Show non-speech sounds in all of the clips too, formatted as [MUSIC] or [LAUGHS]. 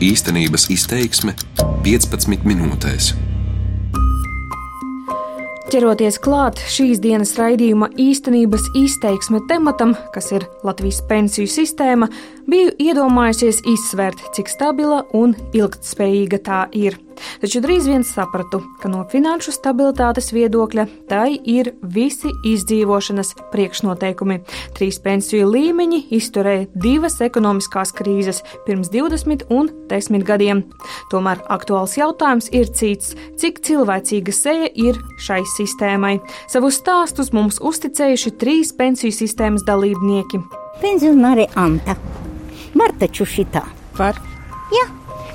Īstenības izteiksme 15 minūtēs. Ķeroties klāt šīs dienas raidījuma īstenības izteiksme tematam, kas ir Latvijas pensiju sistēma, biju iedomājusies izsvērt, cik stabila un ilgtspējīga tā ir. Taču drīz vien sapratu, ka no finanšu stabilitātes viedokļa tai ir visi izdzīvošanas priekšnoteikumi. Trīs pensiju līmeņi izturēja divas ekonomiskās krīzes pirms 20 un 10 gadiem. Tomēr aktuāls jautājums ir cits - cik cilvēcīga seja ir šai sistēmai. Savus stāstus mums uzticējuši trīs pensiju sistēmas dalībnieki. Pensionāri Anta. Var taču šitā. Var. Jā,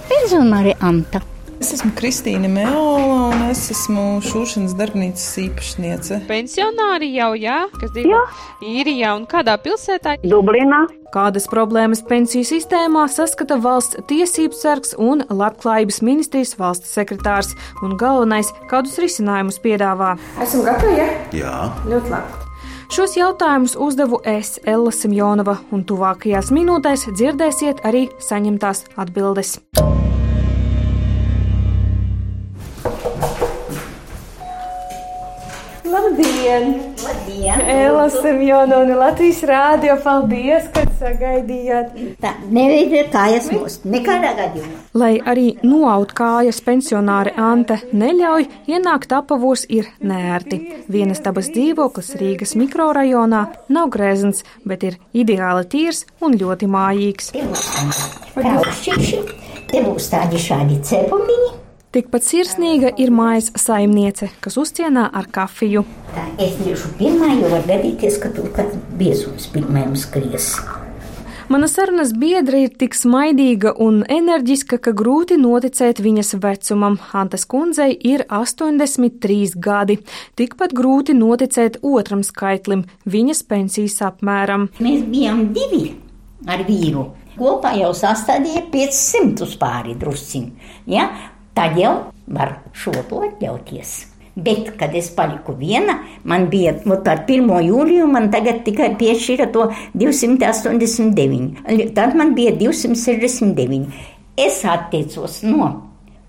pensionāri Anta. Es esmu Kristīna Meola un es esmu šūšanas darbnīcas īpašniece. Pensionāri jau, jā, kas dzīvo īrijā un kādā pilsētā? Dublinā. Kādas problēmas pensiju sistēmā saskata valsts tiesības sargs un labklājības ministrijas valsts sekretārs, un galvenais, kādus risinājumus piedāvā. Esam gatavi, ja? Jā, Ļoti labi. Šos jautājumus uzdevu es, Ella Simjonova, un tuvākajās minūtēs dzirdēsiet arī saņemtās atbildes. Labdien! Labdien! Ella Simjona un Latvijas rādio, paldies, ka sagaidījāt! Tā neveidiet kājas most, nekādā gadījumā. Lai arī noaut kājas pensionāri Ante neļauj, ienākt apavos ir nērti. Vienas dabas dzīvoklis Rīgas mikrorajonā nav grēzns, bet ir ideāli tīrs un ļoti mājīgs. Te būs tādi šādi cepumiņi. Tikpat sirsnīga ir mājas saimniece, kas uzcienā ar kafiju. Tā es iešu pirmā, jo var gadīties, ka tur kāds biezums pirmajam skries. Mana sarunas biedra ir tik smaidīga un enerģiska, ka grūti noticēt viņas vecumam. Antas kundzei ir 83 gadi. Tikpat grūti noticēt otram skaitlim - viņas pensijas apmēram. Mēs bijām divi ar vīru. Kopā jau sastādīja 500 pāri drusciņi. Ja? Tad jau var šo to atļauties. Bet, kad es paliku viena, man bija ot, ar 1. jūliju, man tagad tikai piešķīra to 289. Tad man bija 269. Es atteicos no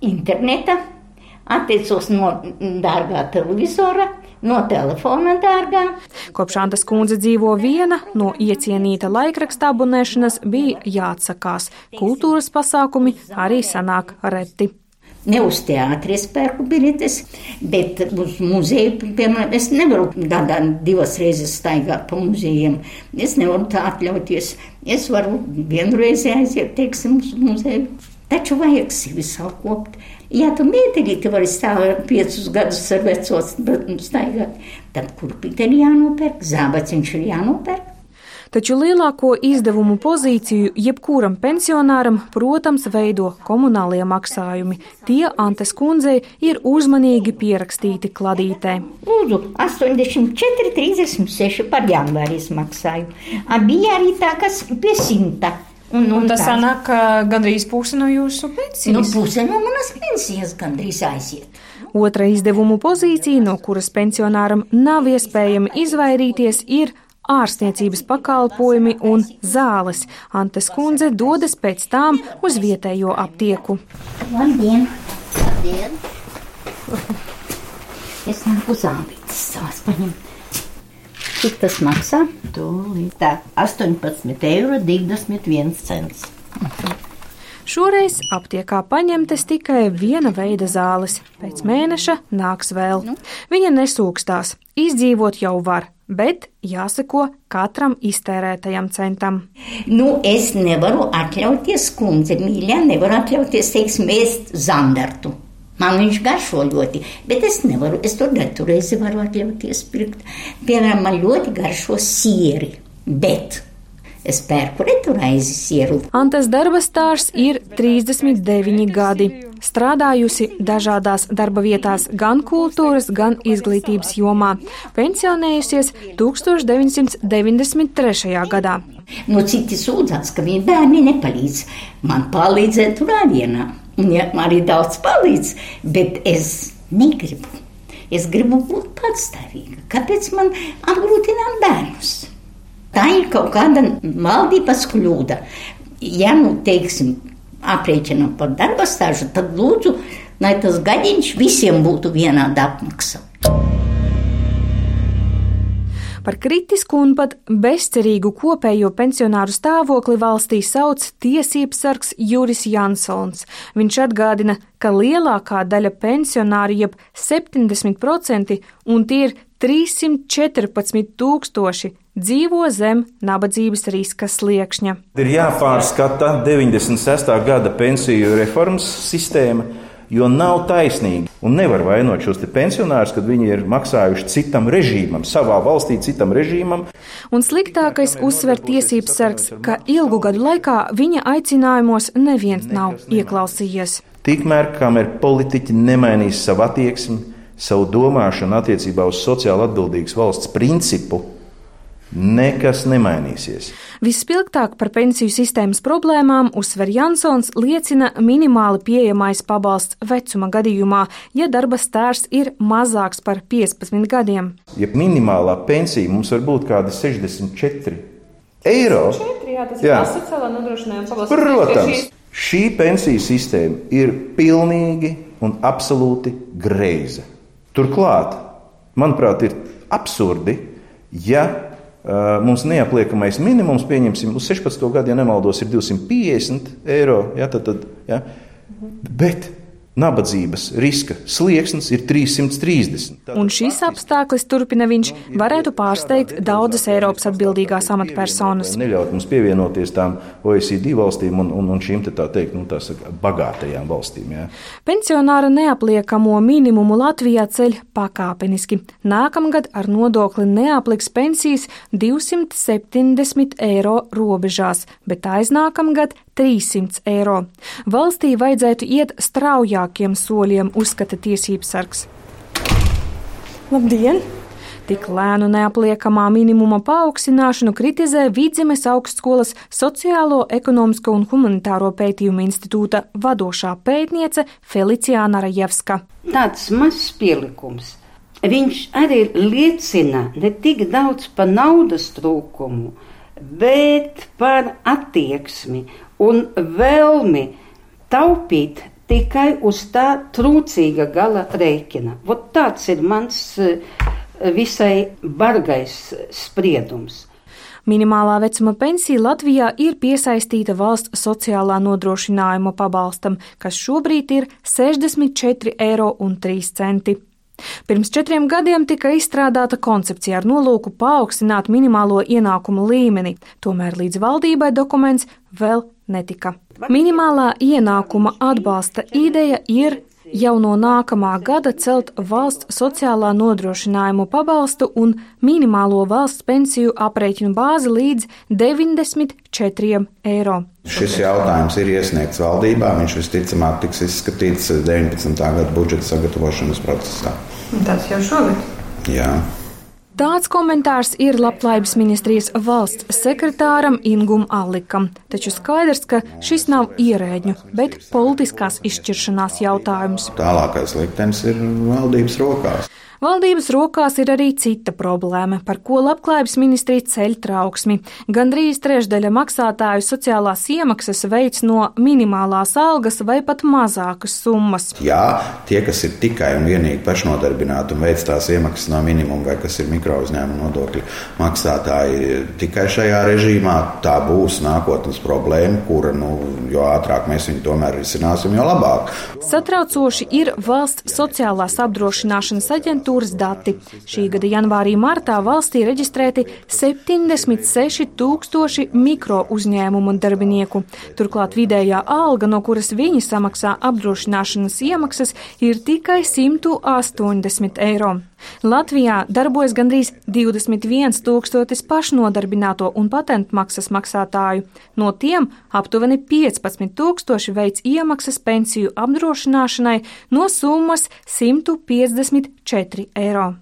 interneta, atteicos no dārgā televizora, no telefona dārgā. Kopš Antas kundze dzīvo viena, no iecienīta laikraksta abonēšanas bija jāatsakās. Kultūras pasākumi arī sanāk reti. Ne uz teātris pērku biļetes, bet uz muzeju, piemēram, es nevaru gadā divas reizes staigāt pa muzejiem. Es nevaru tā atļauties. Es varu vienreiz aiziet, teiksim, uz muzeju. Taču vajag sevi salkopt. Ja tu mētelīti vari stāvēt piecus gadus ar vecos staigāt, tad kurpīt ir jānopērk, zābaciņš ir jānopērk. Taču lielāko izdevumu pozīciju jebkuram pensionāram, protams, veido komunālie maksājumi. Tie Antes kundzei ir uzmanīgi pierakstīti kladītē. Lūdzu, 84, 36 par janvāri maksāju. Bija arī tā, kas pie simta. Un, un tas sanāk, gandrīz puse no jūsu pensijas. Nu, puse no manas pensijas gandrīz aiziet. Otra izdevumu pozīcija, no kuras pensionāram nav iespējami izvairīties, ir ārstniecības pakalpojumi un zāles. Antes kundze dodas pēc tām uz vietējo aptieku. Labdien! Labdien. Es nāku zālītes savas paņemt. Cik tas maksā? Tūlīt tā 18 eiro 21 cents. Šoreiz aptiekā paņemtas tikai viena veida zāles. Pēc mēneša nāks vēl. Viņa nesūkstās, izdzīvot jau var, bet jāseko katram iztērētajam centam. Nu, es nevaru atļauties, kundze, mīļā, nevaru atļauties, teiksim, ēst zandartu. Man viņš garšo ļoti, bet es nevaru, es to datu reizi varu atļauties pirkt. Piemēram, man ļoti garšo sieri, bet es pērku returaizi sieru. Antas darba stāsts ir 39 gadi. Strādājusi dažādās darba vietās gan kultūras, gan izglītības jomā. Pensionējusies 1993. gadā. Nu, citi sūdzās, ka viņi bērni nepalīdz. Man palīdzēt rādienā. Un ja, arī daudz palīdz, bet es negribu. Es gribu būt patstāvīga. Kāpēc man apgrūtināt bērnus? Tā ir kaut kāda valdības kļūda. Ja, nu, teiksim, aprēķinam par darba stāžu, tad lūdzu, lai tas gadiņš visiem būtu vienāda apmaksa. Par kritisku un pat bezcerīgu kopējo pensionāru stāvokli valstī sauc tiesības sargs Juris Jansons. Viņš atgādina, ka lielākā daļa pensionāru, jeb 70%, un tie ir 314 tūkstoši, dzīvo zem nabadzības riska sliekšņa. Ir jāpārskata 96. gada pensiju reformas sistēma jo nav taisnīgi. Un nevar vainot šos pensionārus, kad viņi ir maksājuši citam režīmam, savā valstī, citam režīmam. Un sliktākais uzsver tiesības sargs, ka ilgu gadu laikā viņa aicinājumos neviens nav ieklausījies. Tikmēr, kamēr politiķi nemainīs savu attieksmi, savu domāšanu attiecībā uz sociāli atbildīgas valsts principu, Nekas nemainīsies. Vispilgtāk par pensiju sistēmas problēmām uzsver Jansons liecina minimāli pieejamais pabalsts vecuma gadījumā, ja darba stāsts ir mazāks par 15 gadiem. Ja minimālā pensija mums var būt kādi 64 eiro, 4, jā, tas jā. ir sociālā nodrošinājuma pabalsts. Protams, šī pensiju sistēma ir pilnīgi un absolūti greiza. Turklāt, manuprāt, ir absurdi, ja Mums neapliekamais minimums, pieņemsim, uz 16 gadu, ja nemaldos, ir 250 eiro. Ja, tad, tad, ja. Bet Nabadzības riska slieksnis ir 330. Un šis apstākļus, turpina viņš, varētu pārsteigt daudzas Eiropas atbildīgās amatpersonas. Neļaut mums pievienoties tām OECD valstīm un, un, un šīm tā teikt, nu, tā saka, bagātajām valstīm. Jā. Pensionāra neapliekamo minimumu Latvijā ceļ pakāpeniski. Nākamgad ar nodokli neapliks pensijas 270 eiro robežās, bet aiznākamgad 300 eiro. Valstī vajadzētu iet straujākiem soļiem, uzskata tiesības sargs. Labdien! Tik lēnu neapliekamā minimuma paaugstināšanu kritizē Vidzemes augstskolas Sociālo, ekonomisko un humanitāro pētījumu institūta vadošā pētniece Feliciāna Rajevska. Tāds mazs pielikums. Viņš arī liecina ne tik daudz par naudas trūkumu, bet par attieksmi un vēlmi taupīt tikai uz tā trūcīga gala rēķina. Vot tāds ir mans eh, visai bargais spriedums. Minimālā vecuma pensija Latvijā ir piesaistīta valsts sociālā nodrošinājuma pabalstam, kas šobrīd ir 64,03 eiro. Pirms četriem gadiem tika izstrādāta koncepcija ar nolūku paaugstināt minimālo ienākumu līmeni, tomēr līdz valdībai dokuments vēl netika. Minimālā ienākuma atbalsta ideja ir jau no nākamā gada celt valsts sociālā nodrošinājumu pabalstu un minimālo valsts pensiju aprēķinu bāzi līdz 94 eiro. Šis jautājums ir iesniegts valdībā. Viņš visticamāk tiks izskatīts 19. gada budžeta sagatavošanas procesā. Tas jau šogad? Jā. Tāds komentārs ir Labklājības ministrijas valsts sekretāram Ingum Allikam, taču skaidrs, ka šis nav ierēģu, bet politiskās izšķiršanās jautājums. Tālākais liktenis ir valdības rokās. Valdības rokās ir arī cita problēma, par ko Labklājības ministrija ceļ trauksmi. Gandrīz trešdaļa maksātāju sociālās iemaksas veids no minimālās algas vai pat mazākas summas. Jā, tie, kas ir tikai un vienīgi pašnodarbināti un veic tās iemaksas no minimuma vai kas ir mikrouzņēmuma nodokļu maksātāji tikai šajā režīmā, tā būs nākotnes problēma, kura, nu, jo ātrāk mēs viņu tomēr risināsim, jo labāk. Satraucoši ir valsts sociālās apdrošināšanas aģentūra aģentūras dati. Šī gada janvārī-martā valstī reģistrēti 76 tūkstoši mikro uzņēmumu darbinieku. Turklāt vidējā alga, no kuras viņi samaksā apdrošināšanas iemaksas, ir tikai 180 eiro. Latvijā darbojas gandrīz 21 tūkstotis pašnodarbināto un patentmaksas maksātāju. No tiem aptuveni 15 tūkstoši veids iemaksas pensiju apdrošināšanai no summas 154 eiro.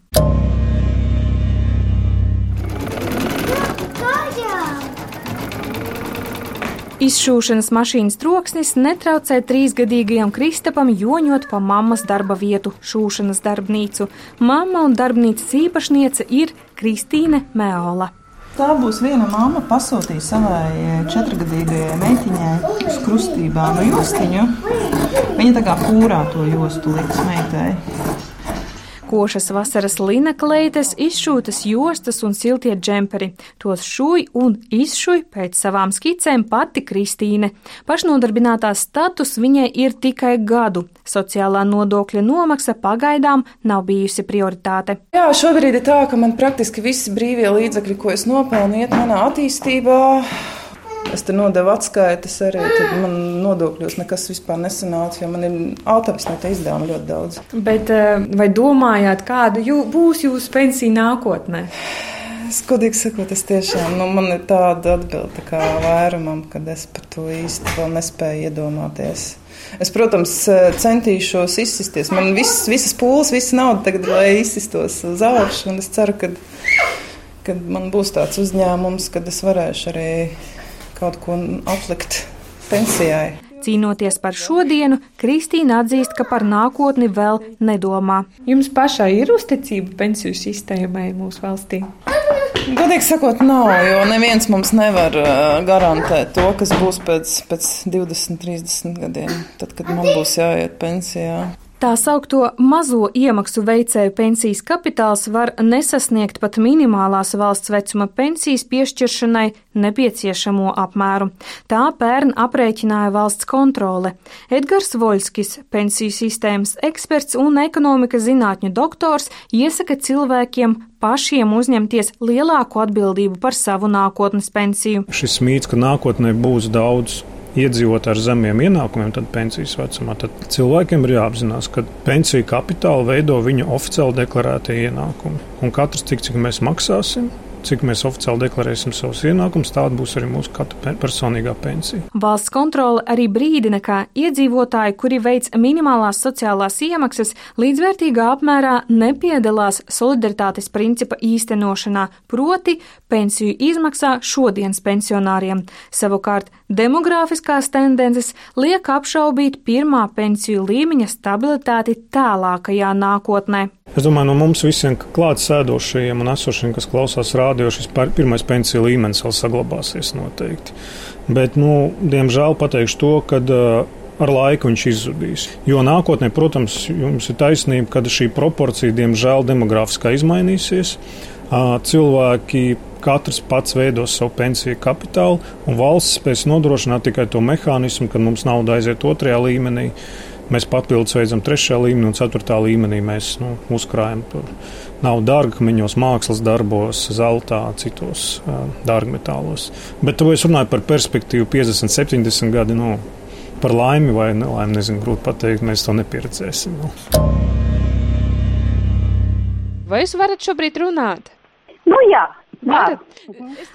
Izšūšanas mašīnas troksnis netraucē trīsgadīgajam Kristapam joņot pa mammas darba vietu, šūšanas darbnīcu. Mamma un darbnīcas īpašniece ir Kristīne Meola. Tā būs viena mamma, pasūtīja savai četrgadīgajai meitiņai uz krustībām jostiņu. Viņa tā kā pūrā to jostu liks meitai košas vasaras lina kleitas, izšūtas jostas un siltie džemperi. Tos šūj un izšūj pēc savām skicēm pati Kristīne. Pašnodarbinātās status viņai ir tikai gadu. Sociālā nodokļa nomaksa pagaidām nav bijusi prioritāte. Jā, šobrīd ir tā, ka man praktiski visi brīvie līdzekļi, ko es nopelnu, iet manā attīstībā. Es te nodevu atskaites arī, tad man nodokļos nekas vispār nesanāca, jo man ir autorisnēta izdevuma ļoti daudz. Bet eh, vai domājāt, kāda jū, būs jūsu pensija nākotnē? Es godīgi sakot, es tiešām, nu, man ir tāda atbilde kā vairumam, kad es par to īsti vēl nespēju iedomāties. Es, protams, centīšos izsisties. Man viss, visas pūles, visa nauda tagad, lai izsistos uz augšu, un es ceru, ka, kad man būs tāds uzņēmums, kad es varēšu arī kaut ko aplikt pensijai. Cīnoties par šodienu, Kristīna atzīst, ka par nākotni vēl nedomā. Jums pašai ir uzticība pensiju sistēmai mūsu valstī? Godīgi sakot, nav, jo neviens mums nevar uh, garantēt to, kas būs pēc, pēc 20, 30 gadiem, tad, kad man būs jāiet pensijā. Tā saukto mazo iemaksu veicēju pensijas kapitāls var nesasniegt pat minimālās valsts vecuma pensijas piešķiršanai nepieciešamo apmēru. Tā pērn aprēķināja valsts kontrole. Edgars Voļskis, pensiju sistēmas eksperts un ekonomikas zinātņu doktors, iesaka cilvēkiem pašiem uzņemties lielāku atbildību par savu nākotnes pensiju. Šis mīts, ka nākotnē būs daudz iedzīvot ar zemiem ienākumiem, tad pensijas vecumā, tad cilvēkiem ir jāapzinās, ka pensiju kapitālu veido viņa oficiāli deklarētie ienākumi. Un katrs, cik, cik mēs maksāsim, cik mēs oficiāli deklarēsim savus ienākumus, tāda būs arī mūsu katra personīgā pensija. Valsts kontrole arī brīdina, ka iedzīvotāji, kuri veic minimālās sociālās iemaksas, līdzvērtīgā apmērā nepiedalās solidaritātes principa īstenošanā, proti pensiju izmaksā šodienas pensionāriem. Savukārt demogrāfiskās tendences liek apšaubīt pirmā pensiju līmeņa stabilitāti tālākajā nākotnē. Es domāju, no mums visiem klāt sēdošajiem un esošiem, kas klausās rādio, šis pirmais pensiju līmenis vēl saglabāsies noteikti. Bet, nu, diemžēl pateikšu to, ka ar laiku viņš izzudīs. Jo nākotnē, protams, jums ir taisnība, ka šī proporcija, diemžēl, demogrāfiskā izmainīsies. Cilvēki katrs pats veidos savu pensiju kapitālu, un valsts spēs nodrošināt tikai to mehānismu, kad mums nauda aiziet otrajā līmenī. Mēs papildus veicam trešajā līmenī un ceturtā līmenī. Mēs nu, uzkrājam tur naudu dārgakmeņos, mākslas darbos, zeltā, citos uh, dārgmetālos. Bet to es runāju par perspektīvu 50, 70 gadi. Nu, par laimi vai nelaimi, nezinu, grūti pateikt, mēs to nepieredzēsim. Nu. Vai jūs varat šobrīd runāt? Nu jā.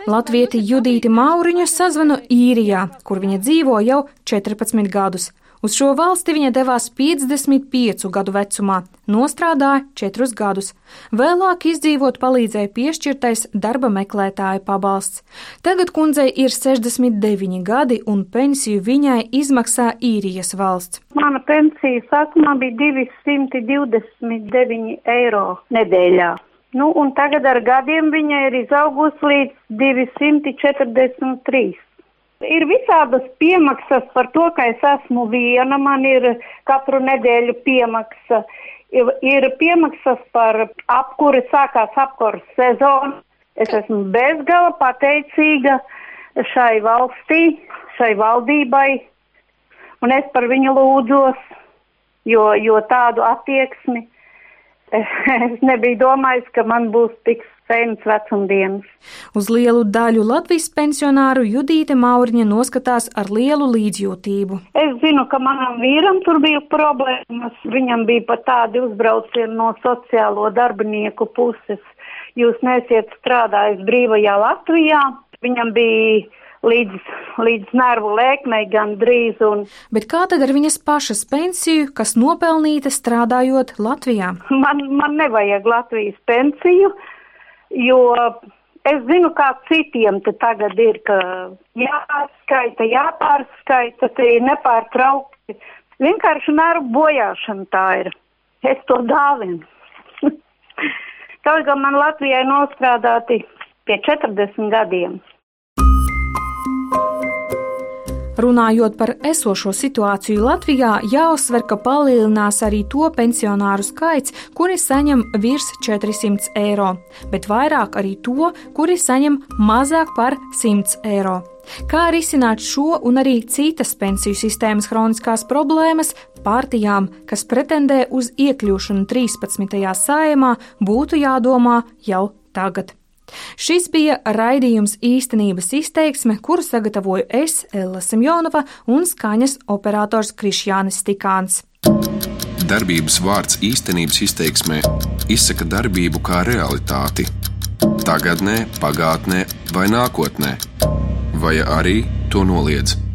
Latvieti Judīti Mauriņu sazvanu īrijā, kur viņa dzīvo jau 14 gadus. Uz šo valsti viņa devās 55 gadu vecumā, nostrādāja 4 gadus. Vēlāk izdzīvot palīdzēja piešķirtais darba meklētāja pabalsts. Tagad kundzei ir 69 gadi un pensiju viņai izmaksā īrijas valsts. Mana pensija sākumā bija 229 eiro nedēļā. Nu, un tagad ar gadiem viņa ir izaugusi līdz 243. Ir visādas piemaksas par to, ka es esmu viena, man ir katru nedēļu piemaksa. Ir, ir piemaksas par apkuri, sākās apkuras sezona. Es esmu bezgala pateicīga šai valstī, šai valdībai, un es par viņu lūdzos, jo, jo tādu attieksmi [LAUGHS] es nebiju domājis, ka man būs tik sēnes vecumdienas. Uz lielu daļu Latvijas pensionāru Judīte Mauriņa noskatās ar lielu līdzjūtību. Es zinu, ka manam vīram tur bija problēmas. Viņam bija pat tādi uzbraucieni no sociālo darbinieku puses. Jūs nesiet strādājis brīvajā Latvijā. Viņam bija līdz, līdz nervu lēkmei gandrīz. Un... Bet kā tad ar viņas pašas pensiju, kas nopelnīta strādājot Latvijā? Man, man nevajag Latvijas pensiju, jo es zinu, kā citiem te tagad ir, ka jāskaita, jāpārskaita, te ir nepārtraukti. Vienkārši nervu bojāšana tā ir. Es to dāvinu. [LAUGHS] Kaut gan man Latvijai nostrādāti pie 40 gadiem. Runājot par esošo situāciju Latvijā, jāuzsver, ka palielinās arī to pensionāru skaits, kuri saņem virs 400 eiro, bet vairāk arī to, kuri saņem mazāk par 100 eiro. Kā risināt šo un arī citas pensiju sistēmas kroniskās problēmas partijām, kas pretendē uz iekļūšanu 13. sājumā, būtu jādomā jau tagad. Šis bija raidījums īstenības izteiksme, kuru sagatavoju es, Ella Simjonova un skaņas operators Krišjānis Stikāns. Darbības vārds īstenības izteiksmē izsaka darbību kā realitāti - tagadnē, pagātnē vai nākotnē, vai arī to noliedz.